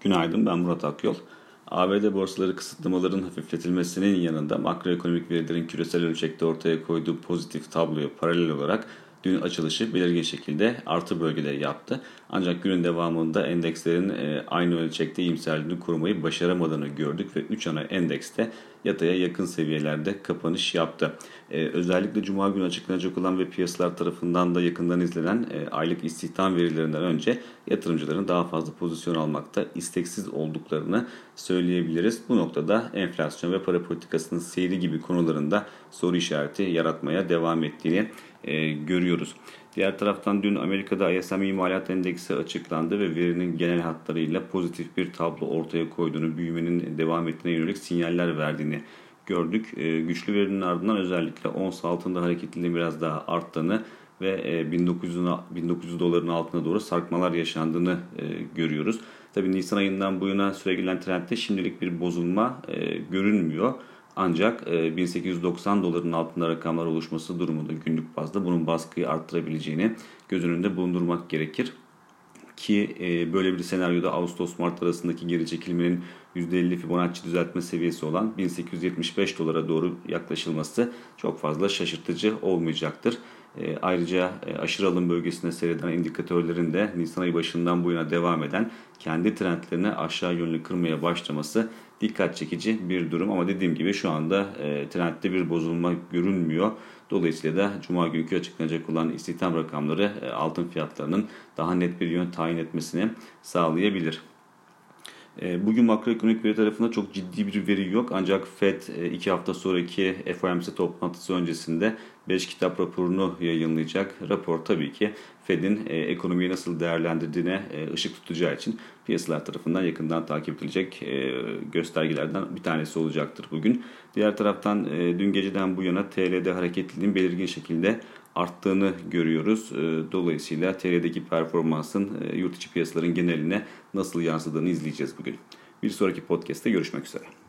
Günaydın ben Murat Akyol. ABD borsaları kısıtlamaların hafifletilmesinin yanında makroekonomik verilerin küresel ölçekte ortaya koyduğu pozitif tabloya paralel olarak dün açılışı belirgin şekilde artı bölgede yaptı. Ancak günün devamında endekslerin e, aynı ölçekte iyimserliğini korumayı başaramadığını gördük ve 3 ana endekste yataya yakın seviyelerde kapanış yaptı. Ee, özellikle Cuma günü açıklanacak olan ve piyasalar tarafından da yakından izlenen e, aylık istihdam verilerinden önce yatırımcıların daha fazla pozisyon almakta isteksiz olduklarını söyleyebiliriz. Bu noktada enflasyon ve para politikasının seyri gibi konularında soru işareti yaratmaya devam ettiğini e, görüyoruz. Diğer taraftan dün Amerika'da ISM imalat endeksi açıklandı ve verinin genel hatlarıyla pozitif bir tablo ortaya koyduğunu, büyümenin devam ettiğine yönelik sinyaller verdiğini gördük. E, güçlü verinin ardından özellikle ons altında hareketliliğin biraz daha arttığını ve 1900, e, 1900 doların altına doğru sarkmalar yaşandığını e, görüyoruz. Tabi Nisan ayından bu yana süregelen trendde şimdilik bir bozulma e, görünmüyor. Ancak 1890 e, doların altında rakamlar oluşması durumunda günlük bazda bunun baskıyı arttırabileceğini göz önünde bulundurmak gerekir. Ki e, böyle bir senaryoda Ağustos-Mart arasındaki geri çekilmenin %50 Fibonacci düzeltme seviyesi olan 1875 dolara doğru yaklaşılması çok fazla şaşırtıcı olmayacaktır. E, ayrıca aşırı alım bölgesinde seyreden indikatörlerin de Nisan ayı başından bu yana devam eden kendi trendlerini aşağı yönlü kırmaya başlaması dikkat çekici bir durum ama dediğim gibi şu anda e, trendde bir bozulma görünmüyor. Dolayısıyla da Cuma günkü açıklanacak olan istihdam rakamları e, altın fiyatlarının daha net bir yön tayin etmesini sağlayabilir. E, bugün makroekonomik veri tarafında çok ciddi bir veri yok ancak FED 2 e, hafta sonraki FOMC toplantısı öncesinde 5 kitap raporunu yayınlayacak. Rapor tabii ki Fed'in e, ekonomiyi nasıl değerlendirdiğine ışık tutacağı için piyasalar tarafından yakından takip edilecek göstergelerden bir tanesi olacaktır bugün. Diğer taraftan dün geceden bu yana TL'de hareketliliğin belirgin şekilde arttığını görüyoruz. Ee, dolayısıyla TL'deki performansın e, yurt içi piyasaların geneline nasıl yansıdığını izleyeceğiz bugün. Bir sonraki podcast'te görüşmek üzere.